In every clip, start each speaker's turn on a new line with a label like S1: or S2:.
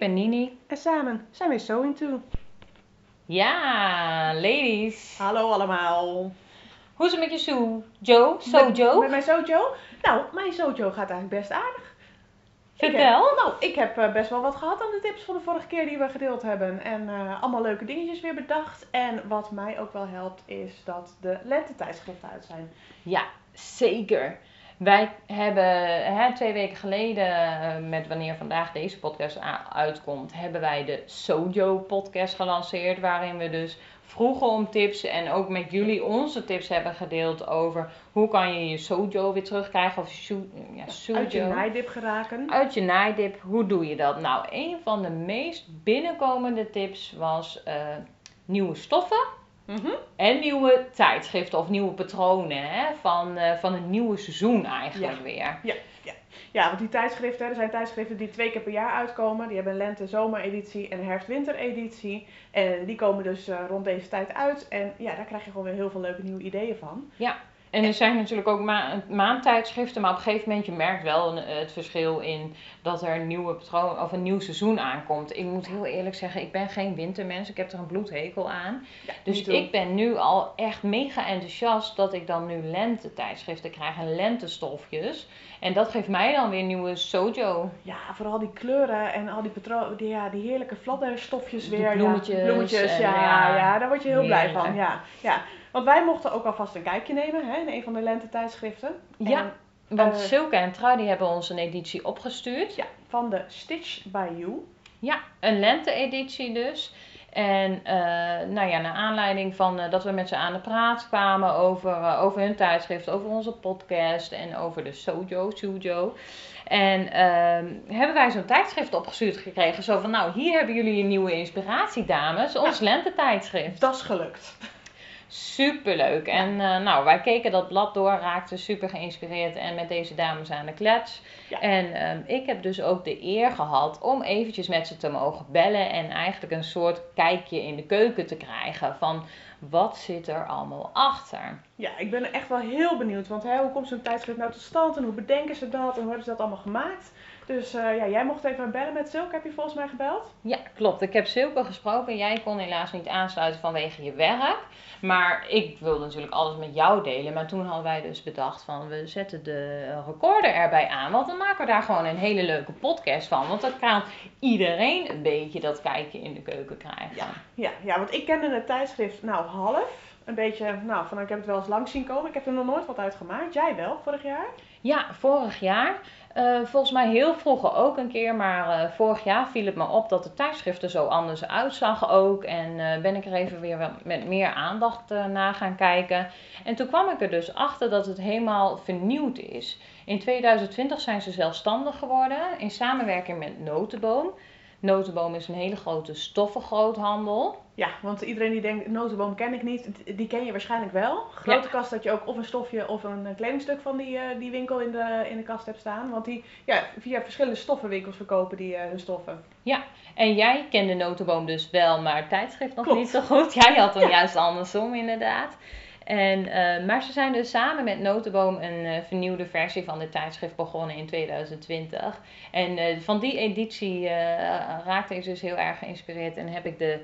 S1: ben
S2: Nini.
S1: en samen zijn we So Into.
S2: Ja, ladies.
S1: Hallo allemaal.
S2: Hoe is het met je Sue? Joe? Sojo?
S1: Met, met mijn Sojo? Nou, mijn Sojo gaat eigenlijk best aardig. Ik heb-
S2: Vertel.
S1: nou, ik heb eh, best wel wat gehad aan de tips van de vorige keer die we gedeeld hebben. En eh, allemaal leuke dingetjes weer bedacht. En wat mij ook wel helpt is dat de lentetijdschriften uit zijn.
S2: Ja, zeker. Wij hebben hè, twee weken geleden, eh, met wanneer vandaag deze podcast uitkomt, hebben wij de Sojo podcast gelanceerd. Waarin we dus vroegen om tips en ook met jullie onze tips hebben gedeeld over hoe kan je je Sojo weer terugkrijgen. Of ja,
S1: Uit je
S2: Sojo.
S1: naaidip geraken.
S2: Uit je naaidip, hoe doe je dat? Nou, een van de meest binnenkomende tips was eh, nieuwe stoffen
S1: Mhm.
S2: en nieuwe tijdschriften of nieuwe patronen hè, van, eh, van het nieuwe seizoen eigenlijk
S1: Ja.
S2: weer.
S1: Ja, want die tijdschriften, er zijn tijdschriften die twee keer per jaar uitkomen. Die hebben een lente-zomereditie en een herfst-wintereditie. En die komen dus eh, rond deze tijd uit. En ja, daar krijg je gewoon weer heel veel leuke nieuwe ideeën van.
S2: En er zijn natuurlijk ook ma maandtijdschriften, maar op een gegeven moment je merkt wel een- het verschil in dat er een nieuwe patroon of een nieuw seizoen aankomt. Ik moet heel eerlijk zeggen, ik ben geen wintermens, ik heb er een bloedhekel aan.
S1: Ja,
S2: Dus ik ben nu al echt mega enthousiast dat ik dan nu lentetijdschriften krijg en lentestofjes. En dat geeft mij dan weer nieuwe sojo.
S1: Ja, vooral die kleuren en al die die, ja, die heerlijke fladderstofjes weer. ja.
S2: bloemetjes
S1: bloemetjes,
S2: en
S1: ja,
S2: ja,
S1: ja, daar word je heel blij van. Ja, ja. Want wij mochten ook alvast een kijkje nemen hè, in een van de lentetijdschriften.
S2: Ja,
S1: En,
S2: Want
S1: Eh,
S2: Silke en Trui die hebben ons een editie opgestuurd.
S1: ja, van de Stitch by You.
S2: Ja, een lente-editie dus. En eh, nou ja, naar aanleiding van eh, dat we met ze aan de praat kwamen over, eh, over hun tijdschrift, over onze podcast en over de Sojo, Sujo. En ehm, hebben wij zo'n tijdschrift opgestuurd gekregen. Zo van, nou, hier hebben jullie een nieuwe inspiratie, dames. Ons lentetijdschrift.
S1: Dat is gelukt.
S2: Superleuk. En eh, nou, wij keken dat blad door, raakten super geïnspireerd en met deze dames aan de klets.
S1: Ja.
S2: En ehm, ik heb dus ook de eer gehad om eventjes met ze te mogen bellen en eigenlijk een soort kijkje in de keuken te krijgen van wat zit er allemaal achter.
S1: Ja, ik ben echt wel heel benieuwd. Want hè, hoe komt zo'n tijdschrift nou tot stand en hoe bedenken ze dat en hoe hebben ze dat allemaal gemaakt? Dus eh, ja, jij mocht even bellen met Silke, heb je volgens mij gebeld?
S2: Ja, klopt. Ik heb Silke gesproken. Jij kon helaas niet aansluiten vanwege je werk. Maar ik wilde natuurlijk alles met jou delen. Maar toen hadden wij dus bedacht van we zetten de recorder erbij aan. Want dan maken we daar gewoon een hele leuke podcast van. Want dan kan iedereen een beetje dat kijkje in de keuken krijgen.
S1: Ja. Ja, ja, want ik kende het tijdschrift nou half. Een beetje, nou, van ik heb het wel eens langs zien komen. Ik heb er nog nooit wat uit gemaakt. Jij wel, vorig jaar?
S2: Ja, vorig jaar. Eh, volgens mij heel vroeger ook een keer, maar eh, vorig jaar viel het me op dat de tijdschrift er zo anders uitzag ook. En eh, ben ik er even weer met meer aandacht naar gaan kijken. En toen kwam ik er dus achter dat het helemaal vernieuwd is. In 2020 zijn ze zelfstandig geworden in samenwerking met Notenboom. Notenboom is een hele grote stoffengroothandel.
S1: Ja, want iedereen die denkt, notenboom ken ik niet, die ken je waarschijnlijk wel. Grote kast dat je ook of een stofje of een eh, kledingstuk van die, eh, die winkel in de, in de kast hebt staan. Want die, ja, via verschillende stoffenwinkels verkopen die eh, hun stoffen.
S2: En jij kende Notenboom dus wel, maar het tijdschrift nog
S1: Klopt.
S2: niet zo goed. Jij had hem
S1: Ja.
S2: juist andersom inderdaad. En, maar ze zijn dus samen met Notenboom een vernieuwde versie van dit tijdschrift begonnen in 2020. En van die editie raakte ik dus heel erg geïnspireerd en heb ik de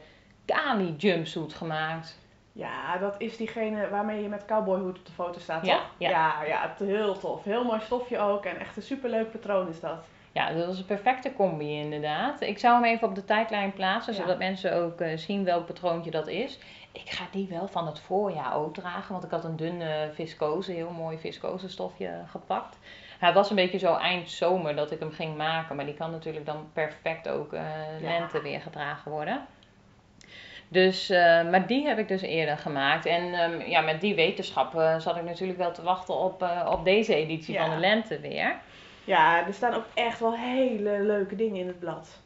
S2: Kali jumpsuit gemaakt.
S1: Ja, dat is diegene waarmee je met cowboyhoed op de foto staat,
S2: Ja,
S1: toch?
S2: ja.
S1: ja, ja, heel tof. Heel mooi stofje ook en echt een superleuk patroon is dat.
S2: Ja, dat was een perfecte combi inderdaad. Ik zou hem even op de tijdlijn plaatsen,
S1: Ja.
S2: zodat mensen ook eh, zien welk patroontje dat is. Ik ga die wel van het voorjaar ook dragen, want ik had een dunne viscose, heel mooi viscose stofje gepakt. Hij was een beetje zo eind zomer dat ik hem ging maken, maar die kan natuurlijk dan perfect ook eh,
S1: Ja.
S2: lente weer gedragen worden. Dus, eh, maar die heb ik dus eerder gemaakt. En ehm, ja, met die wetenschap zat ik natuurlijk wel te wachten op, eh, op deze editie
S1: Ja.
S2: van de lente weer.
S1: Ja, er staan ook echt wel hele leuke dingen in het blad.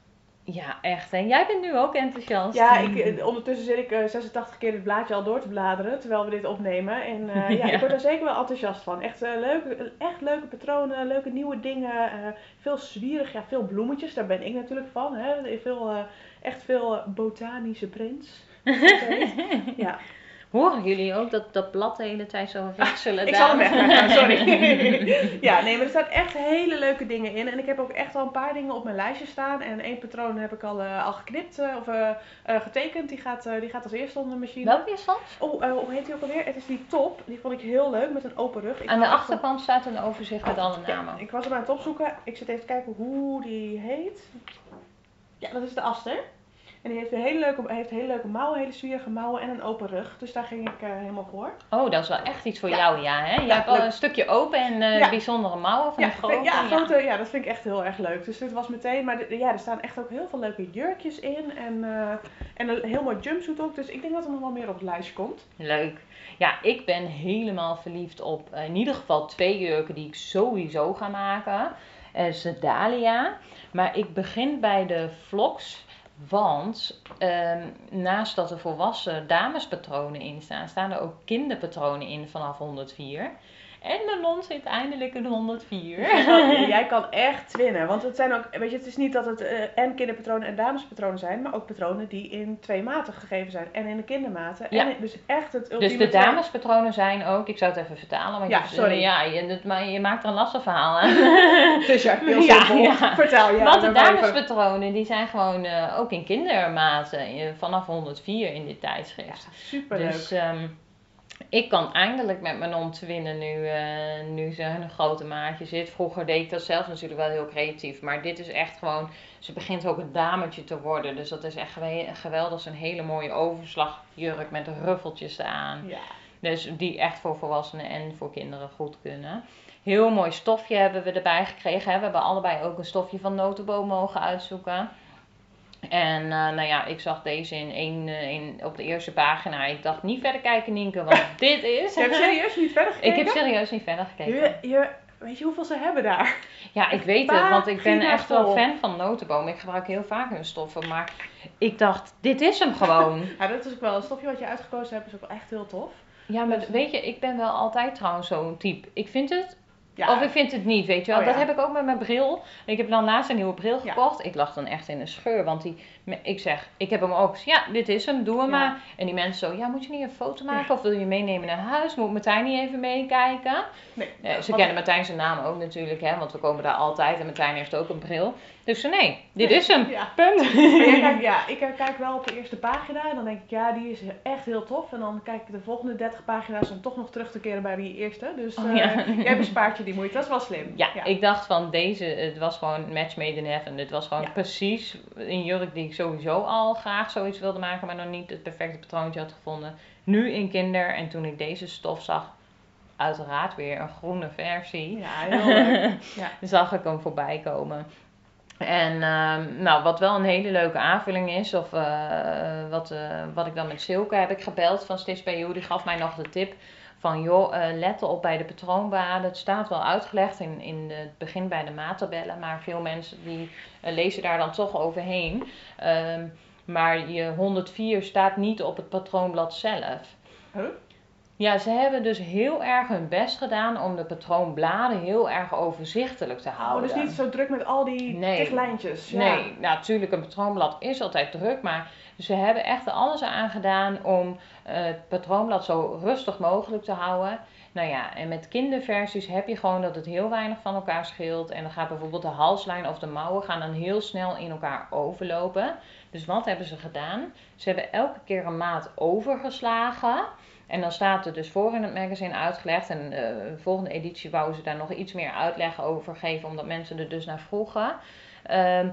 S2: Ja, echt. En jij bent nu ook enthousiast.
S1: Ja, ik, eh, ondertussen zit ik eh, 86 keer het blaadje al door te bladeren terwijl we dit opnemen. En eh, ja,
S2: Ja.
S1: ik word er zeker wel enthousiast van. Echt, eh, leuke, echt leuke patronen, leuke nieuwe dingen. eh, veel zwierig, ja, veel bloemetjes, daar ben ik natuurlijk van. Hè. Veel, eh, echt veel eh, botanische prints. ja.
S2: Horen jullie ook dat dat blad de hele tijd zo wisselen?
S1: Ik zal hem wegleggen, sorry. ja, nee, maar er staan echt hele leuke dingen in. En ik heb ook echt al een paar dingen op mijn lijstje staan. En één patroon heb ik al, uh, al geknipt uh, of uh, getekend. Die gaat, die gaat als eerste onder de machine.
S2: Welke is dat?
S1: Oh, hoe heet die ook alweer? Het is die top. Die vond ik heel leuk met een open rug. Ik
S2: Aan de achterkant staat een overzicht met alle namen.
S1: Ja, ik was hem aan het opzoeken. Ik zit even te kijken hoe die heet. Ja, dat is de Aster. En die heeft, een hele leuke, heeft hele leuke mouwen, hele zwierige mouwen en een open rug. Dus daar ging ik uh, helemaal voor.
S2: Oh, dat is wel echt iets voor jou, ja. Hè? Je ja, hebt wel een stukje open en uh, ja. bijzondere mouwen van
S1: ja,
S2: grote.
S1: Ja, grote, ja, dat vind ik echt heel erg leuk. Dus dit was meteen, maar ja, er staan echt ook heel veel leuke jurkjes in. En, uh, en een heel mooi jumpsuit ook. Dus ik denk dat er nog wel meer op het lijstje komt.
S2: Leuk. Ja, ik ben helemaal verliefd op in ieder geval twee jurken die ik sowieso ga maken. Uh, Dahlia. Maar ik begin bij de vlogs. Want ehm, naast dat er volwassen damespatronen in staan, staan er ook kinderpatronen in vanaf 104. En Manon zit eindelijk in 104.
S1: Jij kan echt winnen. Want het zijn ook, weet je, het is niet dat het uh, en kinderpatronen en damespatronen zijn, maar ook patronen die in twee maten gegeven zijn. En in de kindermaten.
S2: Ja.
S1: En dus echt het
S2: Dus de damespatronen zijn ook, ik zou het even vertalen, want
S1: ja,
S2: je,
S1: sorry.
S2: ja, je, maar je maakt er een lastig verhaal aan.
S1: dus ja, heel simpel. Ja, ja. Vertel je.
S2: Want de damespatronen die zijn gewoon uh, ook in kindermaten vanaf 104 in dit tijdschrift.
S1: Ja, superleuk.
S2: Dus, um, ik kan eindelijk met mijn om te winnen nu, uh, nu ze een grote maatje zit. Vroeger deed ik dat zelf natuurlijk wel heel creatief. Maar dit is echt gewoon, ze begint ook een dametje te worden. Dus dat is echt geweldig. Een hele mooie overslagjurk met ruffeltjes aan.
S1: Ja.
S2: Dus die echt voor volwassenen en voor kinderen goed kunnen. Heel mooi stofje hebben we erbij gekregen. Hè. We hebben allebei ook een stofje van notenboom mogen uitzoeken. En uh, nou ja, ik zag deze in één, uh, in, op de eerste pagina. Ik dacht niet verder kijken, Nienke, want dit is.
S1: Je hebt serieus niet verder gekeken?
S2: Ik heb serieus niet verder gekeken.
S1: Je, je, weet je hoeveel ze hebben daar?
S2: Ja, ik weet het, want ik ben echt wel fan van notenboom. Ik gebruik heel vaak hun stoffen, maar ik dacht, dit is hem gewoon.
S1: ja, dat is ook wel een stofje wat je uitgekozen hebt, is ook echt heel tof.
S2: Ja, maar weet je, ik ben wel altijd trouwens zo'n type. Ik vind het ja. Of ik vind het niet, weet je wel.
S1: Oh,
S2: dat heb ik ook met mijn bril. Ik heb dan laatst een nieuwe bril gekocht. Ik lag dan echt in een scheur. Want die, ik zeg, ik heb hem ook. Ja, dit is hem, doe hem maar. En die mensen zo, ja, moet je niet een foto maken? Of wil je meenemen naar huis? Moet Martijn niet even meekijken?
S1: Nee.
S2: Ze kennen Martijn zijn naam ook natuurlijk, hè. Want we komen daar altijd. En Martijn heeft ook een bril. Dus nee, dit
S1: Nee,
S2: is hem.
S1: ja.
S2: Punt.
S1: Kijkt, ja, ik eh, kijk wel op de eerste pagina en dan denk ik, ja, die is echt heel tof. En dan kijk ik de volgende 30 pagina's om toch nog terug te keren bij die eerste. Dus
S2: Oh,
S1: eh, jij bespaart je die moeite, dat is wel slim.
S2: Ja, ik dacht van deze, het was gewoon match made in heaven. Dit was gewoon
S1: Ja.
S2: precies een jurk die ik sowieso al graag zoiets wilde maken, maar nog niet het perfecte patroontje had gevonden. Nu in kinder en toen ik deze stof zag, uiteraard weer een groene versie,
S1: Ja, heel leuk. Ja.
S2: zag ik hem voorbij komen. En ehm, nou, wat wel een hele leuke aanvulling is, of eh, wat, eh, wat ik dan met Silke heb ik gebeld van Stitch bij die gaf mij nog de tip van joh, eh, let op bij de patroonbaden. Het staat wel uitgelegd in, in het begin bij de maattabellen, maar veel mensen die lezen daar dan toch overheen. Ehm, maar je 104 staat niet op het patroonblad zelf.
S1: Huh?
S2: Ja, ze hebben dus heel erg hun best gedaan om de patroonbladen heel erg overzichtelijk te
S1: Oh,
S2: houden.
S1: dus niet zo druk met al die
S2: Nee.
S1: tiglijntjes. Ja.
S2: Nee, nou, natuurlijk, een patroonblad is altijd druk, maar ze hebben echt er alles aan gedaan om eh, het patroonblad zo rustig mogelijk te houden. Nou ja, en met kinderversies heb je gewoon dat het heel weinig van elkaar scheelt. En dan gaat bijvoorbeeld de halslijn of de mouwen gaan dan heel snel in elkaar overlopen. Dus wat hebben ze gedaan? Ze hebben elke keer een maat overgeslagen. En dan staat er dus voor in het magazine uitgelegd. En eh, de volgende editie wouden ze daar nog iets meer uitleg over geven, omdat mensen er dus naar vroegen. Ehm,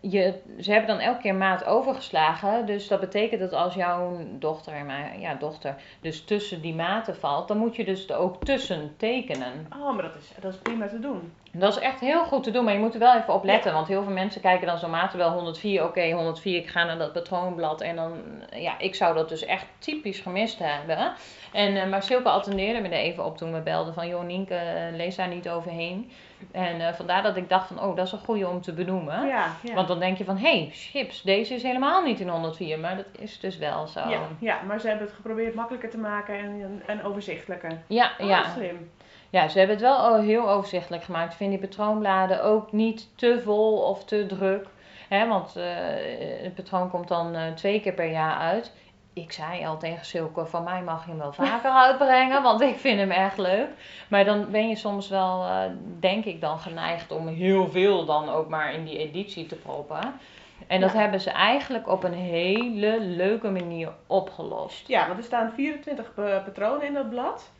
S2: je, ze hebben dan elke keer maat overgeslagen. Dus dat betekent dat als jouw dochter mijn ja, dochter dus tussen die maten valt, dan moet je dus er ook tussen tekenen.
S1: Oh, maar dat is, dat is prima te doen.
S2: Dat is echt heel goed te doen, maar je moet er wel even op letten. Want heel veel mensen kijken dan zo'n maat wel 104. Oké, 104, ik ga naar dat patroonblad. En dan, ja, ik zou dat dus echt typisch gemist hebben. En, eh, maar Silke attendeerde me er even op toen we belden van... joh Nienke, eh, lees daar niet overheen. En eh, vandaar dat ik dacht van, oh, dat is een goede om te benoemen.
S1: Ja, ja.
S2: Want dan denk je van, hé, hey, chips, deze is helemaal niet in 104. Maar dat is dus wel zo.
S1: ja, ja, maar ze hebben het geprobeerd makkelijker te maken en, en overzichtelijker.
S2: ja,
S1: Oh,
S2: ja.
S1: slim.
S2: Ja, ze hebben het wel al heel overzichtelijk gemaakt. Ik vind die patroonbladen ook niet te vol of te druk. Hè, want eh, het patroon komt dan eh, twee keer per jaar uit. ik zei al tegen Silke, van mij mag je hem wel vaker uitbrengen, want ik vind hem echt leuk. Maar dan ben je soms wel, eh, denk ik dan, geneigd om heel veel dan ook maar in die editie te proppen. En dat
S1: Ja.
S2: hebben ze eigenlijk op een hele leuke manier opgelost.
S1: Ja, want er staan 24 pa- patronen in dat blad.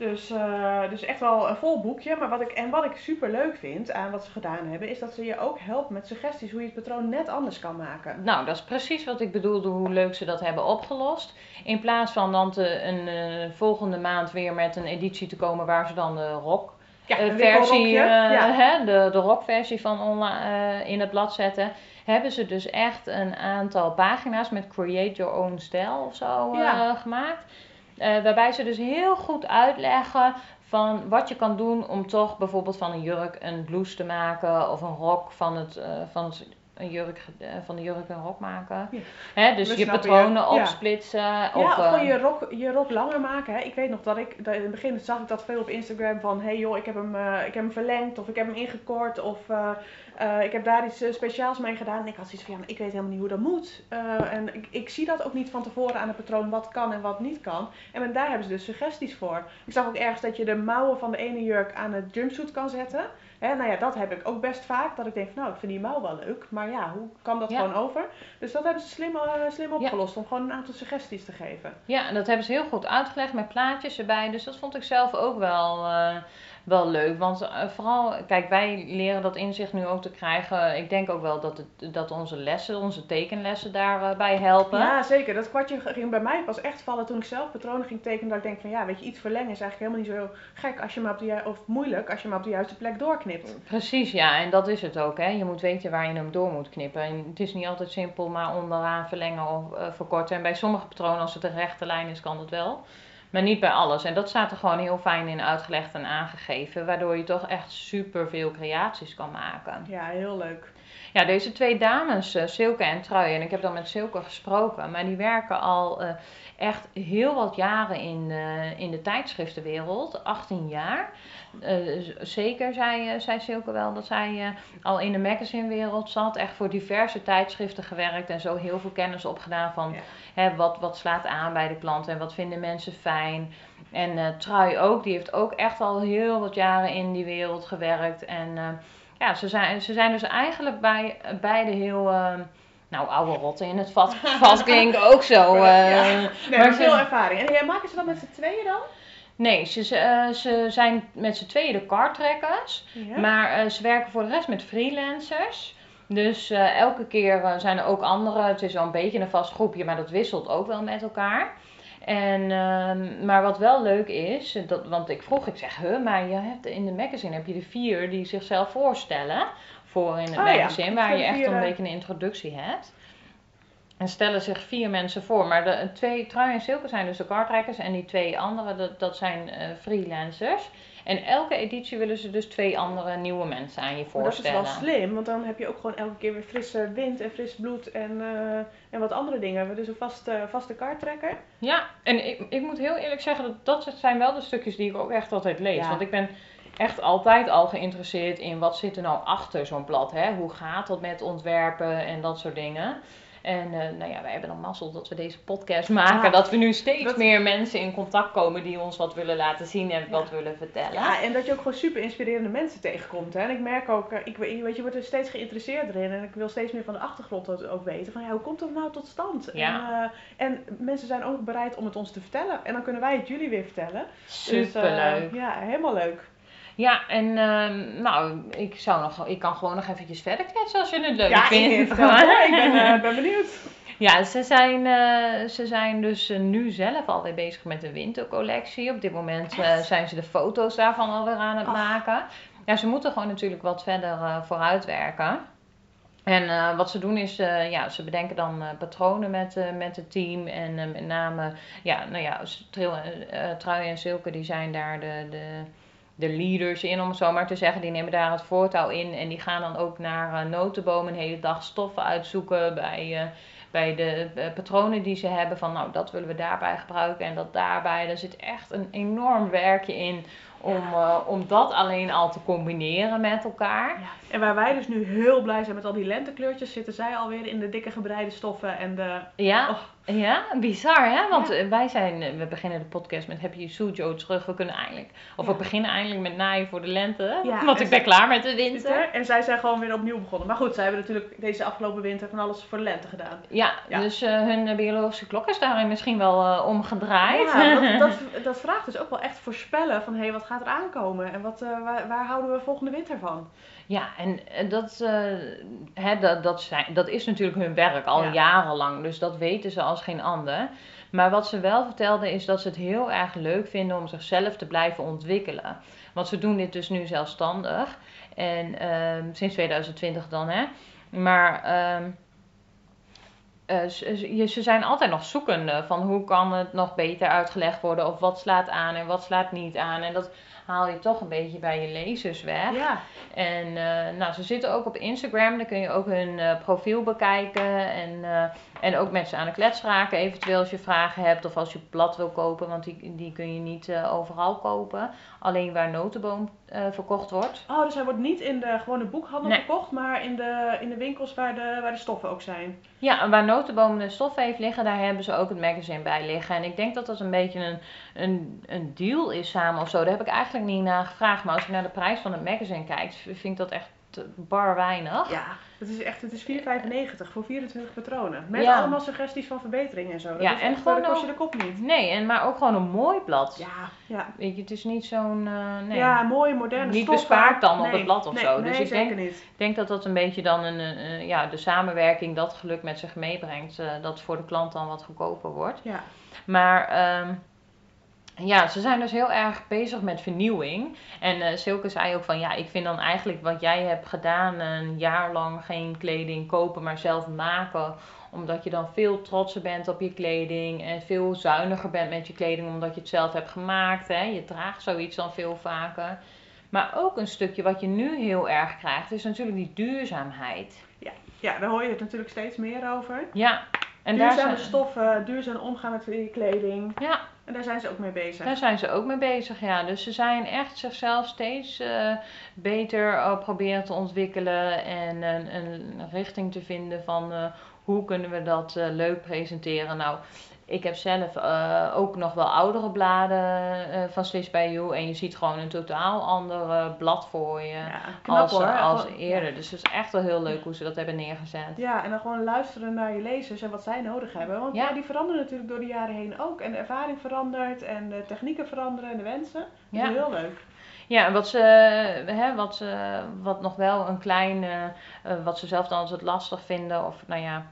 S1: Dus, eh, dus echt wel een vol boekje. Maar wat ik, en wat ik super leuk vind aan wat ze gedaan hebben, is dat ze je ook helpen met suggesties hoe je het patroon net anders kan maken.
S2: Nou, dat is precies wat ik bedoelde, hoe leuk ze dat hebben opgelost. In plaats van dan te, een eh, volgende maand weer met een editie te komen waar ze dan de rock
S1: Ja,
S2: eh, versie,
S1: ja.
S2: hè, de, de rockversie van online, in het blad zetten, hebben ze dus echt een aantal pagina's met Create Your Own Style of zo gemaakt. Eh, waarbij ze dus heel goed uitleggen van wat je kan doen om toch bijvoorbeeld van een jurk een blouse te maken of een rok van, het, eh, van, het, een jurk, eh, van de jurk een rok maken.
S1: Ja.
S2: Hè, dus je patronen
S1: je. Ja.
S2: opsplitsen.
S1: Ja,
S2: of,
S1: of gewoon
S2: eh,
S1: je rok, je rok langer maken. Hè. Ik weet nog dat ik, dat in het begin zag ik dat veel op Instagram van, hey joh, ik heb hem, eh, ik heb hem verlengd of ik heb hem ingekort of ik heb daar iets speciaals mee gedaan. En ik had zoiets van, ja, maar ik weet helemaal niet hoe dat moet. En ik, ik zie dat ook niet van tevoren aan het patroon wat kan en wat niet kan. En men- daar hebben ze dus suggesties voor. Ik zag ook ergens dat je de mouwen van de ene jurk aan het jumpsuit kan zetten. Hè, nou ja, dat heb ik ook best vaak. Dat ik denk, van, nou, ik vind die mouw wel leuk. Maar ja, hoe kan dat
S2: Ja.
S1: gewoon over? Dus dat hebben ze slim, eh, slim opgelost. Om gewoon een aantal suggesties te geven.
S2: Ja, en dat hebben ze heel goed uitgelegd met plaatjes erbij. Dus dat vond ik zelf ook wel, eh, wel leuk. Want eh, vooral, kijk, wij leren dat inzicht nu ook te krijgen. Ik denk ook wel dat, het, dat onze lessen, onze tekenlessen daarbij helpen.
S1: Ja, zeker. Dat kwartje ging bij mij pas echt vallen toen ik zelf patronen ging tekenen. Dat ik denk van ja, weet je, iets verlengen is eigenlijk helemaal niet zo gek als je maar op de of moeilijk als je maar op de juiste plek doorknipt.
S2: Precies, ja, en dat is het ook. Hè. Je moet weten waar je hem door moet knippen. En het is niet altijd simpel, maar onderaan verlengen of eh, verkorten. En bij sommige patronen, als het een rechte lijn is, kan dat wel. Maar niet bij alles. En dat staat er gewoon heel fijn in uitgelegd en aangegeven. Waardoor je toch echt super veel creaties kan maken.
S1: Ja, heel leuk.
S2: Ja, deze twee dames, eh, Silke en Trui, en ik heb dan met Silke gesproken, maar die werken al eh, echt heel wat jaren in, eh, in de tijdschriftenwereld, 18 jaar. Zeker zei, zei Silke wel dat zij al in de magazinewereld zat, echt voor diverse tijdschriften gewerkt en zo heel veel kennis opgedaan van
S1: Ja.
S2: hè, wat, wat slaat aan bij de klanten en wat vinden mensen fijn. En Trui ook, die heeft ook echt al heel wat jaren in die wereld gewerkt en... eh, ja, ze zijn, ze zijn dus eigenlijk bij beide heel, eh, nou, oude rotten in het vat, vat klinkt ook zo. eh.
S1: Ja. Nee,
S2: maar
S1: veel ervaring. En ja, maken ze dat met z'n tweeën dan?
S2: Nee, ze, ze, eh, ze zijn met z'n tweeën de kartrekkers,
S1: Ja.
S2: maar eh, ze werken voor de rest met freelancers. Dus eh, elke keer eh, zijn er ook andere. Het is wel een beetje een vast groepje, maar dat wisselt ook wel met elkaar. En, ehm, maar wat wel leuk is, dat, want ik vroeg, ik zeg, huh, maar je hebt, in de magazine heb je de vier die zichzelf voorstellen voor in het
S1: Oh ja,
S2: magazine, waar je
S1: de
S2: echt een
S1: eh,
S2: beetje een introductie hebt. En stellen zich vier mensen voor, maar de twee, Trui en Silke zijn dus de kartrekkers en die twee andere, dat, dat zijn eh, freelancers. En elke editie willen ze dus twee andere nieuwe mensen aan je
S1: Maar dat is
S2: voorstellen.
S1: wel slim, want dan heb je ook gewoon elke keer weer frisse wind en fris bloed en, eh, en wat andere dingen. hebben. Dus een vaste, vaste kaarttrekker.
S2: Ja, en ik, ik moet heel eerlijk zeggen, dat, dat zijn wel de stukjes die ik ook echt altijd lees.
S1: Ja.
S2: Want ik ben echt altijd al geïnteresseerd in wat zit er nou achter zo'n blad. Hè? Hoe gaat dat met ontwerpen en dat soort dingen. En eh, nou ja, wij hebben dan mazzel dat we deze podcast maken.
S1: Ja,
S2: dat we nu steeds
S1: dat-
S2: meer mensen in contact komen die ons wat willen laten zien en wat willen vertellen.
S1: Ja, en dat je ook gewoon super inspirerende mensen tegenkomt. Hè? En ik merk ook, eh, ik, weet- je, wordt er steeds geïnteresseerder in. En ik wil steeds meer van de achtergrond ook- ook weten. Van ja, hoe komt dat nou tot stand?
S2: Ja.
S1: En, eh, en mensen zijn ook bereid om het ons te vertellen. En dan kunnen wij het jullie weer vertellen.
S2: Superleuk.
S1: Dus, ja, helemaal leuk.
S2: Ja, en ehm, nou, ik, zou nog, ik kan gewoon nog eventjes verder kletsen als je het leuk
S1: ja,
S2: vindt.
S1: hoor. ik ben, eh, ben benieuwd.
S2: Ja, ze zijn, eh, ze zijn dus eh, nu zelf alweer bezig met de wintercollectie. Op dit moment zijn ze de foto's daarvan alweer aan het
S1: Ach.
S2: maken. Ja, ze moeten gewoon natuurlijk wat verder vooruit werken. En wat ze doen is, ja, ze bedenken dan patronen met, met het team. En met name, ja, nou ja, Tril, Trui en Silke, die zijn daar de, de, de leaders in, om het zo maar te zeggen. Die nemen daar het voortouw in. En die gaan dan ook naar eh, notenboom een hele dag stoffen uitzoeken bij... eh, bij de eh, patronen die ze hebben van nou dat willen we daarbij gebruiken en dat daarbij. Er zit echt een enorm werkje in om, om dat alleen al te combineren met elkaar.
S1: Ja. En waar wij dus nu heel blij zijn met al die lentekleurtjes, zitten zij alweer in de dikke gebreide stoffen. En de,
S2: Ja,
S1: oh,
S2: Ja, bizar hè? Want wij zijn, eh, we beginnen de podcast met Heb je Sujo terug? We kunnen eindelijk, of
S1: Ja.
S2: we beginnen eindelijk met naaien voor de lente.
S1: Ja,
S2: want ik ben klaar met de winter.
S1: En zij zijn gewoon weer opnieuw begonnen. Maar goed, zij hebben natuurlijk deze afgelopen winter van alles voor de lente gedaan.
S2: Ja, dus eh, hun eh, biologische klok is daarin misschien wel omgedraaid.
S1: Ja, dat, dat, dat vraagt dus ook wel echt voorspellen van hé, hey, wat gaat er aankomen? En wat, waar, waar houden we volgende winter van?
S2: Ja, en dat, eh, hè, dat, dat, zijn, dat is natuurlijk hun werk al
S1: Ja.
S2: jarenlang, dus dat weten ze als geen ander. Maar wat ze wel vertelde is dat ze het heel erg leuk vinden om zichzelf te blijven ontwikkelen. Want ze doen dit dus nu zelfstandig. En ehm, sinds 2020 dan, hè. Maar ehm, eh, ze, ze- zijn altijd nog zoekende van hoe kan het nog beter uitgelegd worden. Of wat slaat aan en wat slaat niet aan. En dat haal je toch een beetje bij je lezers weg.
S1: Ja,
S2: En eh, nou, ze zitten ook op Instagram, daar kun je ook hun eh, profiel bekijken. En, en ook met ze aan de klets raken, eventueel als je vragen hebt of als je blad wil kopen, want die, die kun je niet overal kopen. Alleen waar notenboom eh, verkocht wordt.
S1: oh, dus hij wordt niet in de gewone boekhandel
S2: Nee.
S1: verkocht, maar in de, in de winkels waar de, waar de stoffen ook zijn.
S2: Ja, en waar notenboom de stof heeft liggen, daar hebben ze ook het magazine bij liggen. En ik denk dat dat een beetje een, een, een deal is samen of zo. Daar heb ik eigenlijk niet naar gevraagd. Maar als je naar de prijs van het magazine kijkt, vind ik dat echt eh, bar weinig.
S1: Ja, het is echt, het is 4,95 voor 24 patronen. Met
S2: Ja.
S1: allemaal suggesties van verbetering en zo. Dat
S2: Ja,
S1: is
S2: en
S1: echt,
S2: gewoon
S1: dan kost je de kop niet.
S2: Nee, en, maar ook gewoon een mooi blad.
S1: Ja, ja.
S2: Weet je, het is niet zo'n. eh, nee.
S1: Ja, mooie, moderne
S2: Niet bespaard dan op het blad of
S1: nee,
S2: zo.
S1: Nee,
S2: Dus ik
S1: zeker
S2: denk-
S1: niet.
S2: Ik denk dat dat een beetje dan een, ja, de samenwerking dat geluk met zich meebrengt. eh, dat voor de klant dan wat goedkoper wordt.
S1: Ja.
S2: Maar ehm, ja, ze zijn dus heel erg bezig met vernieuwing. En eh Silke zei ook van ja, ik vind dan eigenlijk wat jij hebt gedaan, een jaar lang geen kleding kopen, maar zelf maken. Omdat je dan veel trotser bent op je kleding en veel zuiniger bent met je kleding omdat je het zelf hebt gemaakt. Hè? Je draagt zoiets dan veel vaker. Maar ook een stukje wat je nu heel erg krijgt, is natuurlijk die duurzaamheid.
S1: ja, daar hoor je het natuurlijk steeds meer over.
S2: Ja, en daar
S1: Duurzame
S2: zijn,
S1: stoffen, duurzaam omgaan met je kleding.
S2: ja,
S1: En daar zijn ze ook mee bezig.
S2: Daar zijn ze ook mee bezig, ja. Dus ze zijn echt zichzelf steeds eh, beter uh, proberen te ontwikkelen en een, een richting te vinden van uh, hoe kunnen we dat leuk presenteren. Nou, ik heb zelf uh, ook nog wel oudere bladen van Swiss by You en je ziet gewoon een totaal ander blad voor je
S1: ja, knap,
S2: als,
S1: hoor.
S2: als
S1: Gewoon-
S2: eerder.
S1: ja.
S2: Dus het is echt wel heel leuk hoe ze dat hebben neergezet.
S1: Ja, en dan gewoon luisteren naar je lezers en wat zij nodig hebben. Want ja.
S2: Ja.
S1: die veranderen natuurlijk door de jaren heen ook. En de ervaring verandert en de technieken veranderen en de wensen. Dat is heel leuk.
S2: Ja, en wat ze, hè, wat ze, wat nog wel een klein, eh, eh, wat ze zelf dan altijd lastig vinden, of nou ja,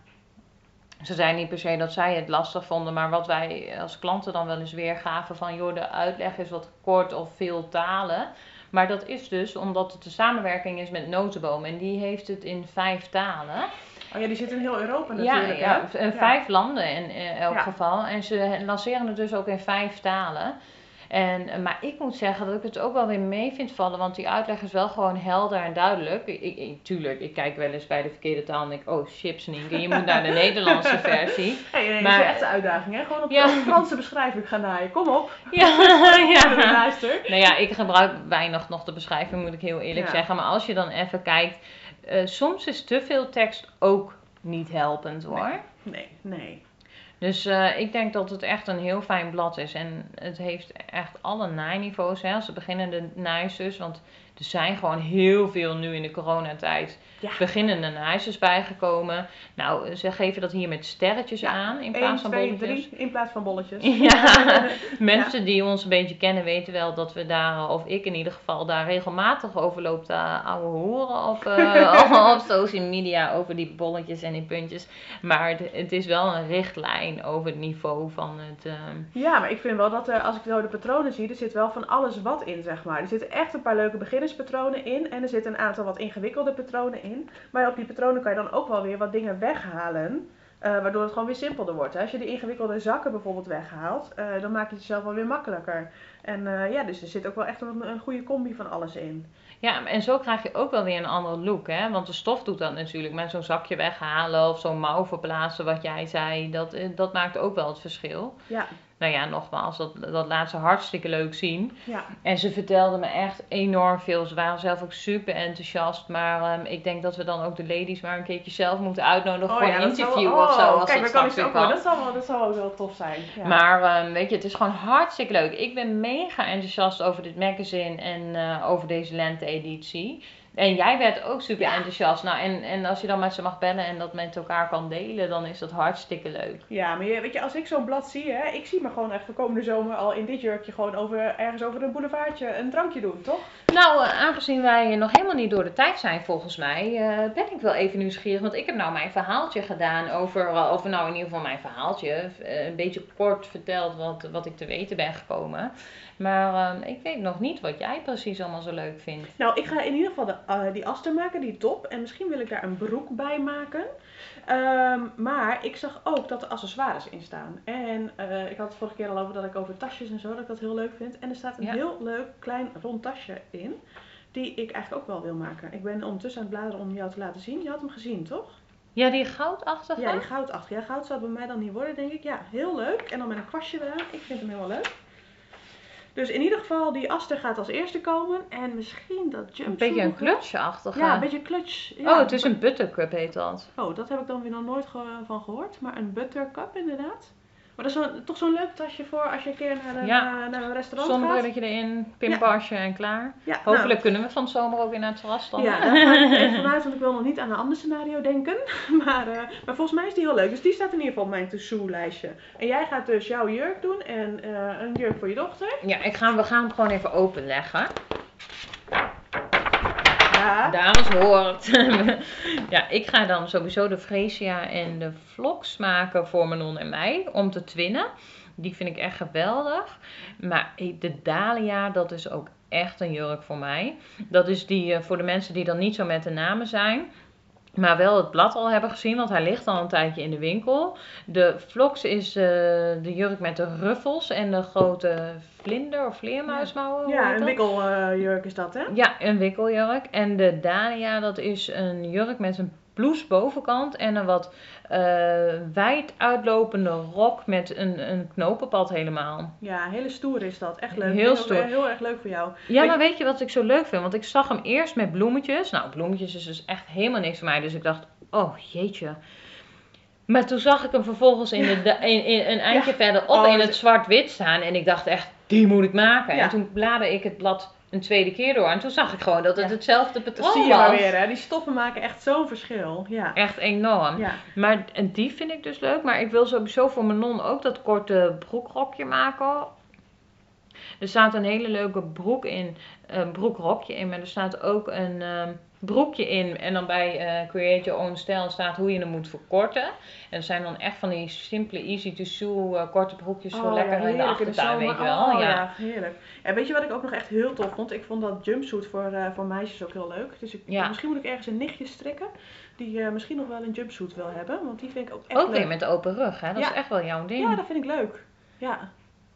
S2: ze zei niet per se dat zij het lastig vonden, maar wat wij als klanten dan wel eens weergaven van, joh, de uitleg is wat kort of veel talen. Maar dat is dus omdat het de samenwerking is met Notenboom en die heeft het in vijf talen.
S1: Oh ja, die zit in heel Europa
S2: Ja,
S1: natuurlijk.
S2: ja, v- vijf landen in eh, elk
S1: Ja.
S2: geval. En ze lanceren het dus ook in vijf talen. En, eh, maar ik moet zeggen dat ik het ook wel weer mee vind vallen, want die uitleg is wel gewoon helder en duidelijk. Ik, tuurlijk, ik kijk wel eens bij de verkeerde taal en denk, oh chips Nienke, je moet naar de Nederlandse versie.
S1: Hey, nee,
S2: Maar-
S1: dat is een echte uitdaging, hè? Gewoon op
S2: Ja.
S1: de Franse beschrijving gaan naaien. Kom op.
S2: Ja,
S1: Ja. Luister.
S2: Nou ja, ik gebruik weinig nog de beschrijving, moet ik heel eerlijk
S1: Ja.
S2: zeggen. Maar als je dan even kijkt, eh, soms is te veel tekst ook niet helpend hoor.
S1: Nee, nee.
S2: Dus eh, ik denk dat het echt een heel fijn blad is. En het heeft echt alle naainiveaus. Hè. Ze beginnen de naaisters, want er zijn gewoon heel veel nu in de coronatijd
S1: Ja.
S2: beginnende naaisters bijgekomen. Nou, ze geven dat hier met sterretjes
S1: Ja,
S2: aan in
S1: 1,
S2: plaats van
S1: 2,
S2: bolletjes.
S1: 3 in plaats van bolletjes.
S2: Ja, mensen die ons een beetje kennen weten wel dat we daar, of ik in ieder geval, daar regelmatig over loop te ouwe horen op, eh, op social media over die bolletjes en die puntjes. Maar het, het is wel een richtlijn over het niveau van het. ehm,
S1: Ja, maar ik vind wel dat er, als ik zo de patronen zie, er zit wel van alles wat in, zeg maar. Er zitten echt een paar leuke beginnerspatronen in en er zitten een aantal wat ingewikkelde patronen in. Maar op die patronen kan je dan ook wel weer wat dingen weghalen, eh, waardoor het gewoon weer simpelder wordt. Als je de ingewikkelde zakken bijvoorbeeld weghaalt, eh, dan maak je het jezelf wel weer makkelijker. En eh, ja, dus er zit ook wel echt een, een goede combi van alles in.
S2: Ja, en zo krijg je ook wel weer een andere look, hè? Want de stof doet dat natuurlijk. Met zo'n zakje weghalen of zo'n mouw verplaatsen, wat jij zei, dat, dat maakt ook wel het verschil.
S1: Ja,
S2: nou ja, nogmaals, dat, dat laat ze hartstikke leuk zien.
S1: Ja.
S2: En ze vertelden me echt enorm veel. Ze waren zelf ook super enthousiast. Maar ehm, ik denk dat we dan ook de ladies maar een keertje zelf moeten uitnodigen voor een
S1: Oh, dat zou-
S2: interview
S1: oh,
S2: of zo. Als
S1: Kijk,
S2: dat
S1: kan ik ook wel. Dat zou, wel, dat zou ook wel tof zijn. Ja.
S2: Maar ehm, weet je, het is gewoon hartstikke leuk. Ik ben mega enthousiast over dit magazine en eh, over deze lente-editie. En jij werd ook super
S1: Ja.
S2: enthousiast. Nou, en, en als je dan met ze mag bellen en dat met elkaar kan delen, dan is dat hartstikke leuk.
S1: Ja, maar je, weet je, als ik zo'n blad zie, hè, ik zie me gewoon echt voor komende zomer al in dit jurkje gewoon over, ergens over een boulevardje een drankje doen, toch?
S2: Nou, eh, aangezien wij nog helemaal niet door de tijd zijn volgens mij, eh, ben ik wel even nieuwsgierig. Want ik heb nou mijn verhaaltje gedaan over, eh, of nou in ieder geval mijn verhaaltje, een beetje kort verteld wat, wat ik te weten ben gekomen. Maar eh, ik weet nog niet wat jij precies allemaal zo leuk vindt.
S1: Nou, ik ga in ieder geval de, eh, die aster maken, die top. En misschien wil ik daar een broek bij maken. Ehm, maar ik zag ook dat er accessoires in staan. En eh, ik had het vorige keer al over dat ik over tasjes en zo, dat ik dat heel leuk vind. En er staat een
S2: Ja.
S1: heel leuk klein rond tasje in. Die ik eigenlijk ook wel wil maken. Ik ben ondertussen aan het bladeren om jou te laten zien. Je had hem gezien, toch?
S2: Ja, die goudachtige?
S1: Ja, die goud achter. Ja, goud zou het bij mij dan niet worden, denk ik. Ja, heel leuk. En dan met een kwastje eraan. Ik vind hem helemaal leuk. Dus in ieder geval, die aster gaat als eerste komen. En misschien dat jumpsuit.
S2: Een beetje een
S1: wel.
S2: clutchachtige.
S1: Ja, een beetje clutch. Ja.
S2: Oh, het is een buttercup heet dat.
S1: Oh, dat heb ik dan weer nog nooit ge- van gehoord. Maar een buttercup inderdaad. Maar dat is toch zo'n leuk tasje voor als je een keer naar een,
S2: Ja.
S1: eh, naar een restaurant gaat.
S2: Zonnebrilletje erin, pimpasje en klaar.
S1: Ja,
S2: Hopelijk kunnen we van de zomer ook weer naar het terras
S1: Nou,
S2: dan.
S1: ja, daar ga ik even vanuit, want ik wil nog niet aan een ander scenario denken. Maar, eh, maar volgens mij is die heel leuk. Dus die staat in ieder geval op mijn to-do lijstje. En jij gaat dus jouw jurk doen en eh, een jurk voor je dochter.
S2: Ja, ik ga, we gaan hem gewoon even openleggen. Dames hoort. ja, ik ga dan sowieso de Freesia en de vlogs maken voor Manon en mij om te twinnen. Die vind ik echt geweldig. Maar de Dahlia, dat is ook echt een jurk voor mij. Dat is die eh, voor de mensen die dan niet zo met de namen zijn. Maar wel het blad al hebben gezien, want hij ligt al een tijdje in de winkel. De vlogs is eh, de jurk met de ruffels en de grote vlinder of vleermuismouwen.
S1: Ja, een wikkeljurk is dat, hè?
S2: Ja, een wikkeljurk. En de Dania, dat is een jurk met een blouse bovenkant en een wat wijd uitlopende rok met een, een knopenpad helemaal.
S1: Ja, hele stoer is dat. Echt leuk.
S2: Heel stoer.
S1: Heel, erg leuk voor jou.
S2: Ja,
S1: Weet
S2: maar weet je wat ik zo leuk vind? Want ik zag hem eerst met bloemetjes. Nou, bloemetjes is dus echt helemaal niks voor mij. Dus ik dacht, oh jeetje. Maar toen zag ik hem vervolgens in, de, in, in een eindje
S1: Ja.
S2: verderop
S1: Oh,
S2: in
S1: dat-
S2: het zwart-wit staan. En ik dacht echt, die moet ik maken.
S1: Ja.
S2: En toen bladerde ik het blad een tweede keer door. En toen zag ik gewoon dat het
S1: Ja.
S2: hetzelfde patroon
S1: zie je
S2: was.
S1: maar weer, hè? Die stoffen maken echt zo'n verschil. Ja.
S2: Echt enorm.
S1: Ja.
S2: Maar en die vind ik dus leuk. Maar ik wil sowieso voor mijn non ook dat korte broekrokje maken. Er staat een hele leuke broek in, een broekrokje in, maar er staat ook een ehm, broekje in. En dan bij eh, Create Your Own Style staat hoe je hem moet verkorten. En dat zijn dan echt van die simpele, easy to sew eh, korte broekjes zo
S1: Oh,
S2: lekker
S1: ja,
S2: in de achtertuin, weet je wel.
S1: Oh,
S2: ja.
S1: ja, heerlijk. En weet je wat ik ook nog echt heel tof vond? Ik vond dat jumpsuit voor, eh, voor meisjes ook heel leuk. Dus ik,
S2: Ja.
S1: misschien moet ik ergens een nichtje strikken die misschien nog wel een jumpsuit wil hebben. Want die vind ik ook echt
S2: Ook
S1: leuk.
S2: met de open rug, hè? Dat is echt wel jouw ding.
S1: Ja, dat vind ik leuk. Ja.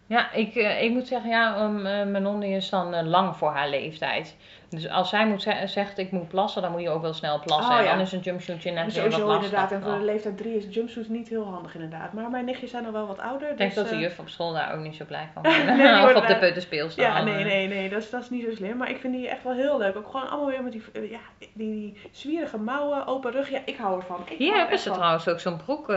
S2: Ja, ik, ik moet zeggen, ja, um, mijn non die is dan lang voor haar leeftijd. Dus als zij moet ze- zegt ik moet plassen, dan moet je ook wel snel plassen.
S1: Oh,
S2: en dan is een jumpsuitje net
S1: Dus
S2: weer wat
S1: inderdaad. En voor de leeftijd 3 is jumpsuit niet heel handig inderdaad. Maar mijn nichtjes zijn al wel wat ouder.
S2: Ik denk
S1: dus,
S2: dat de
S1: eh,
S2: juf op school daar ook niet zo blij van
S1: Nee,
S2: of op de peuterspeelzaal.
S1: Ja, nee, nee, nee, dat is, dat is niet zo slim. Maar ik vind die echt wel heel leuk. Ook gewoon allemaal weer met die, eh, ja, die, die zwierige mouwen, open rug. Ja, ik hou ervan. Ik
S2: Hier hebben ze
S1: van.
S2: trouwens ook zo'n broek. eh,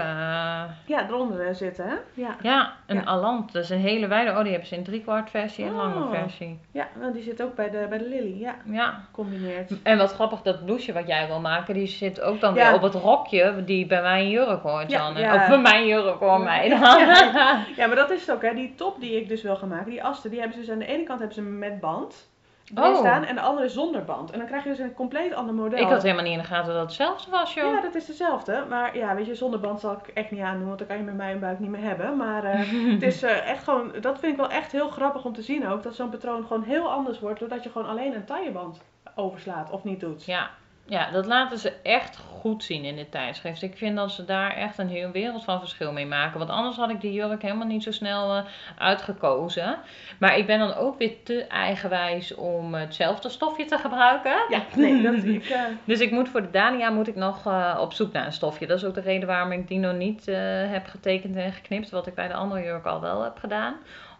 S1: Ja, eronder zitten, hè? Ja.
S2: ja, een
S1: Ja.
S2: Alant. Dat is een hele wijde. Oh, die hebben ze in driekwart versie en lange
S1: Oh.
S2: versie.
S1: Ja, want die zit ook bij de, bij de Lily. Ja,
S2: Ja.
S1: combineerd.
S2: En wat grappig, dat blouseje wat jij wil maken, die zit ook dan
S1: Ja.
S2: weer op het rokje die bij mijn jurk hoort
S1: Ja,
S2: dan.
S1: ja.
S2: Of bij mijn jurk hoor mij dan.
S1: Ja. Maar dat is het ook, hè. Die top die ik dus wil gaan maken, die asten, die hebben ze dus aan de ene kant hebben ze met band
S2: Oh.
S1: staan en de andere zonder band. En dan krijg je dus een compleet ander model.
S2: Ik had helemaal niet in de gaten dat het hetzelfde was, joh.
S1: Ja, dat is dezelfde. Maar ja, weet je, zonder band zal ik echt niet aandoen, want dan kan je met mij een buik niet meer hebben. Maar eh, het is eh, echt gewoon, dat vind ik wel echt heel grappig om te zien ook, dat zo'n patroon gewoon heel anders wordt, doordat je gewoon alleen een tailleband overslaat of niet doet.
S2: Ja, Ja, dat laten ze echt goed zien in dit tijdschrift. Ik vind dat ze daar echt een heel wereld van verschil mee maken. Want anders had ik die jurk helemaal niet zo snel eh, uitgekozen. Maar ik ben dan ook weer te eigenwijs om hetzelfde stofje te gebruiken.
S1: Ja, nee, dat ik. eh,
S2: Dus ik moet voor de Dania moet ik nog eh, op zoek naar een stofje. Dat is ook de reden waarom ik die nog niet heb getekend en geknipt. Wat ik bij de andere jurk al wel heb gedaan.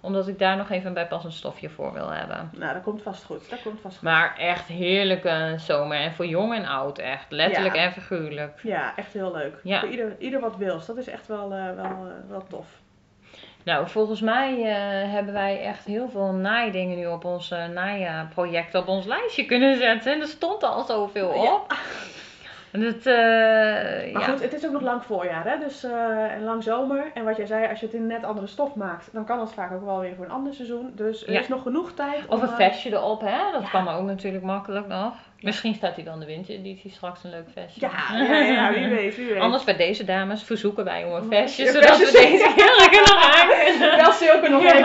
S2: Omdat ik daar nog even een bijpassend stofje voor wil hebben.
S1: nou, dat komt vast goed. Dat komt vast goed.
S2: Maar echt heerlijke zomer. En voor jong en oud echt. Letterlijk
S1: Ja.
S2: en figuurlijk.
S1: Ja, echt heel leuk.
S2: Ja.
S1: Voor ieder, ieder wat wils. Dat is echt wel, eh, wel, eh, wel tof.
S2: Nou, volgens mij eh, hebben wij echt heel veel naaidingen nu op ons uh, naaiproject op ons lijstje kunnen zetten. En er stond al zoveel
S1: Ja.
S2: En het, eh,
S1: Maar
S2: ja.
S1: goed, het is ook nog lang voorjaar, hè? Dus, eh, en lang zomer. En wat jij zei, als je het in net andere stof maakt, dan kan het vaak ook wel weer voor een ander seizoen. Dus er
S2: Ja.
S1: is nog genoeg tijd
S2: Of
S1: om...
S2: een
S1: eh,
S2: vestje erop, hè? Dat
S1: Ja.
S2: kan ook natuurlijk makkelijk nog. Misschien staat hij in de wintereditie straks een leuk vestje.
S1: Ja, ja, ja, wie weet, wie weet.
S2: Anders bij deze dames verzoeken wij om een vestje, zodat we deze kinderen kunnen aankunnen.
S1: Wel zulke nog even.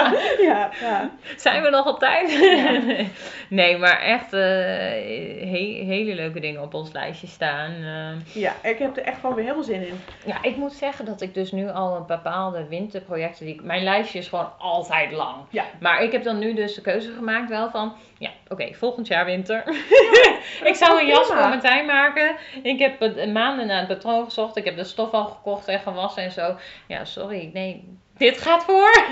S1: ja, ja.
S2: Zijn we nog op tijd? Nee, maar echt eh, he- hele leuke dingen op ons lijstje staan. Eh,
S1: ja, ik heb er echt gewoon weer helemaal zin in.
S2: ja, ik moet zeggen dat ik dus nu al een bepaalde winterprojecten... Die, ik- mijn lijstje is gewoon altijd lang.
S1: Ja.
S2: Maar ik heb dan nu dus de keuze gemaakt wel van... Ja, oké, volgend jaar winter. ik zou een jas
S1: prima.
S2: voor Martijn maken. Ik heb het- maanden naar het patroon gezocht. Ik heb de stof al gekocht en gewassen en zo. Ja, sorry, nee, dit gaat voor.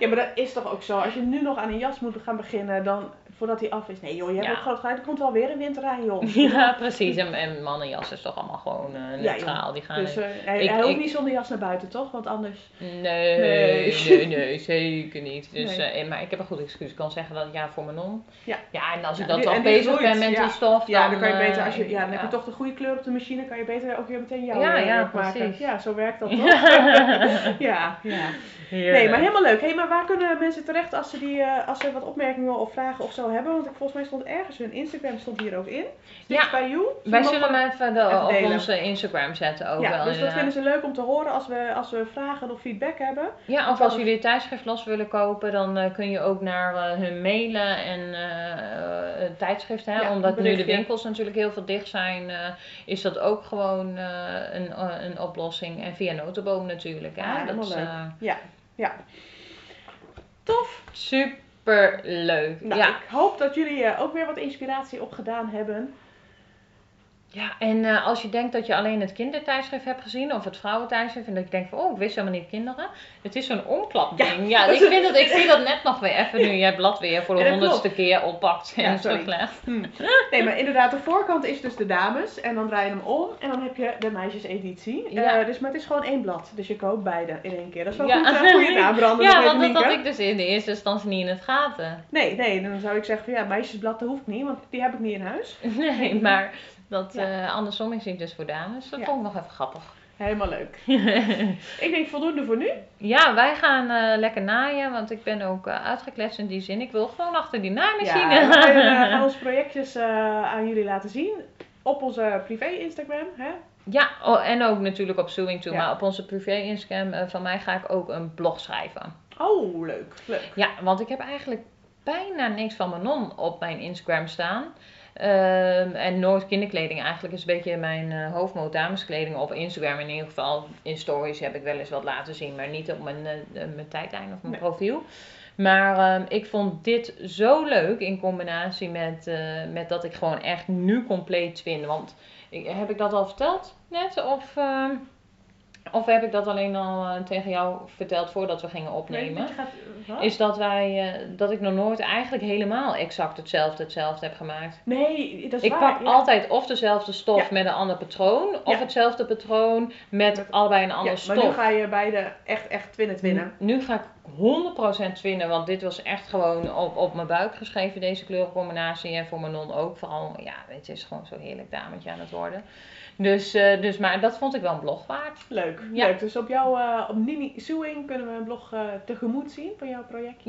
S1: Ja, maar dat is toch ook zo. Als je nu nog aan een jas moet gaan beginnen, dan voordat hij af is. Nee joh, je hebt
S2: Ja.
S1: ook groot gelijk. Er komt wel weer een winter aan, joh.
S2: Ja, precies. En, en mannenjas is toch allemaal gewoon eh,
S1: Ja,
S2: neutraal. Die gaan
S1: Dus eh, hij,
S2: Ik-
S1: hij hoeft
S2: ik-
S1: niet zonder jas naar buiten, toch? Want anders...
S2: Nee,
S1: Nee.
S2: nee, nee, zeker niet. Dus,
S1: Nee.
S2: eh, maar ik heb een goed excuus. Ik kan zeggen dat ja, voor mijn non.
S1: Ja.
S2: Ja, en als ik
S1: Ja,
S2: dan toch bezig ben met die stof,
S1: Ja, dan kan je beter, als je, ja, dan heb je toch de goede kleur op de machine, kan je beter ook weer meteen jouw
S2: Ja, ja,
S1: maken.
S2: precies.
S1: Ja, zo werkt dat toch? ja, ja.
S2: Heerlijk.
S1: Nee, maar helemaal leuk. Hey, maar waar kunnen mensen terecht als ze, die, eh, als ze wat opmerkingen of vragen of zo hebben? Want ik, volgens mij stond ergens hun Instagram stond hier ook in. Sticks
S2: Ja,
S1: by you.
S2: Wij zullen hem even, de,
S1: even
S2: op
S1: delen.
S2: onze Instagram zetten ook
S1: ja,
S2: wel.
S1: dus dat vinden ze leuk om te horen als we, als we vragen of feedback hebben.
S2: Ja, of
S1: Of
S2: als jullie tijdschrift los willen kopen, dan eh, kun je ook naar eh, hun mailen en tijdschrift. Hè?
S1: Ja,
S2: Omdat nu de winkels natuurlijk heel veel dicht zijn, is dat ook gewoon een, een oplossing. En via notenboom natuurlijk. Hè?
S1: Ja,
S2: dat
S1: leuk.
S2: Eh,
S1: Ja, ja. Tof.
S2: super leuk.
S1: Nou,
S2: ja.
S1: ik hoop dat jullie eh, ook weer wat inspiratie opgedaan hebben.
S2: Ja, en eh, als je denkt dat je alleen het kindertijdschrift hebt gezien of het vrouwentijdschrift en dat je denkt van, oh, ik wist helemaal niet kinderen. Het is zo'n omklapding. Ja, ik, vind dat, ik zie dat net nog weer even nu je het blad weer voor de honderdste keer oppakt en
S1: Ja,
S2: teruglegt.
S1: Hm. Nee, maar inderdaad, de voorkant is dus de dames. En dan draai je hem om en dan heb je de meisjeseditie.
S2: Ja.
S1: Eh, dus, maar het is gewoon één blad. Dus je koopt beide in één keer. Dat is wel
S2: Ja.
S1: goed, uh, goede naambranden.
S2: Ja, want dat had ik dus in de eerste instantie niet in het gaten.
S1: Nee, nee, dan zou ik zeggen van ja, meisjesblad dat hoeft niet, want die heb ik niet in huis.
S2: Nee, maar dat
S1: Ja.
S2: eh, andersom is dus voor dames. Dat
S1: Ja.
S2: vond ik nog even grappig.
S1: Helemaal leuk. Ik denk voldoende voor nu.
S2: ja, wij gaan eh, lekker naaien, want ik ben ook uh, uitgekletst in die zin. Ik wil gewoon achter die naaimachine.
S1: Ja, we gaan, gaan onze projectjes aan jullie laten zien. Op onze privé Instagram. Hè?
S2: Ja, oh, en ook natuurlijk op Sewing To.
S1: Ja.
S2: Maar op onze privé Instagram van mij ga ik ook een blog schrijven.
S1: Oh, leuk. leuk.
S2: Ja, want ik heb eigenlijk bijna niks van mijn non op mijn Instagram staan. Ehm, en nooit kinderkleding eigenlijk is een beetje mijn eh hoofdmoot dameskleding op Instagram. In ieder geval in stories heb ik wel eens wat laten zien, maar niet op mijn, eh, mijn tijdlijn of mijn
S1: Nee.
S2: profiel. Maar ehm, ik vond dit zo leuk in combinatie met, eh, met dat ik gewoon echt nu compleet twin. Want ik, heb ik dat al verteld net? Of, ehm, of heb ik dat alleen al eh, tegen jou verteld voordat we gingen opnemen?
S1: Nee, gaat,
S2: is dat wij eh, dat ik nog nooit eigenlijk helemaal exact hetzelfde hetzelfde heb gemaakt.
S1: Nee, dat is
S2: Ik
S1: waar.
S2: pak
S1: ja.
S2: altijd of dezelfde stof
S1: Ja.
S2: met een ander patroon, of
S1: Ja.
S2: hetzelfde patroon met
S1: Met-
S2: allebei een
S1: Ja,
S2: andere
S1: maar
S2: stof.
S1: nu ga je beide echt, echt twinnen twinnen.
S2: Nu ga ik 100% twinnen, want dit was echt gewoon op, op mijn buik geschreven, deze kleurencombinatie. En voor mijn non ook. Vooral, ja, het is gewoon zo heerlijk dametje aan het worden. Dus, eh, dus maar dat vond ik wel een blog waard.
S1: Leuk,
S2: Ja.
S1: leuk. Dus op jouw, eh, op Nini Sewing kunnen we een blog eh, tegemoet zien van jouw project.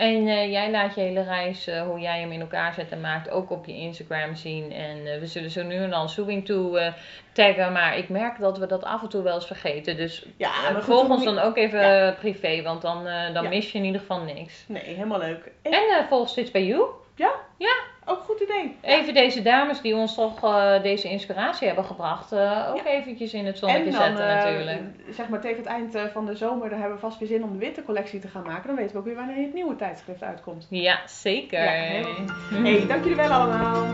S2: En eh, jij laat je hele reis, eh, hoe jij hem in elkaar zet en maakt, ook op je Instagram zien. En eh, we zullen zo nu en dan Sewing toe taggen. Maar ik merk dat we dat af en toe wel eens vergeten. Dus
S1: Ja,
S2: volg
S1: dan
S2: ons dan ook even
S1: Ja.
S2: privé, want dan, dan
S1: Ja.
S2: mis je in ieder geval niks.
S1: Nee, helemaal leuk.
S2: En eh volg Stitch bij You.
S1: Ook een goed idee.
S2: Even deze dames die ons toch eh, deze inspiratie hebben gebracht, eh, ook
S1: Ja.
S2: eventjes in het zonnetje
S1: dan,
S2: zetten
S1: eh,
S2: natuurlijk.
S1: zeg maar tegen het eind van de zomer, dan hebben we vast weer zin om de wintercollectie te gaan maken. Dan weten we ook weer wanneer het nieuwe tijdschrift uitkomt.
S2: Ja, zeker.
S1: Ja, Hey, dank jullie wel allemaal.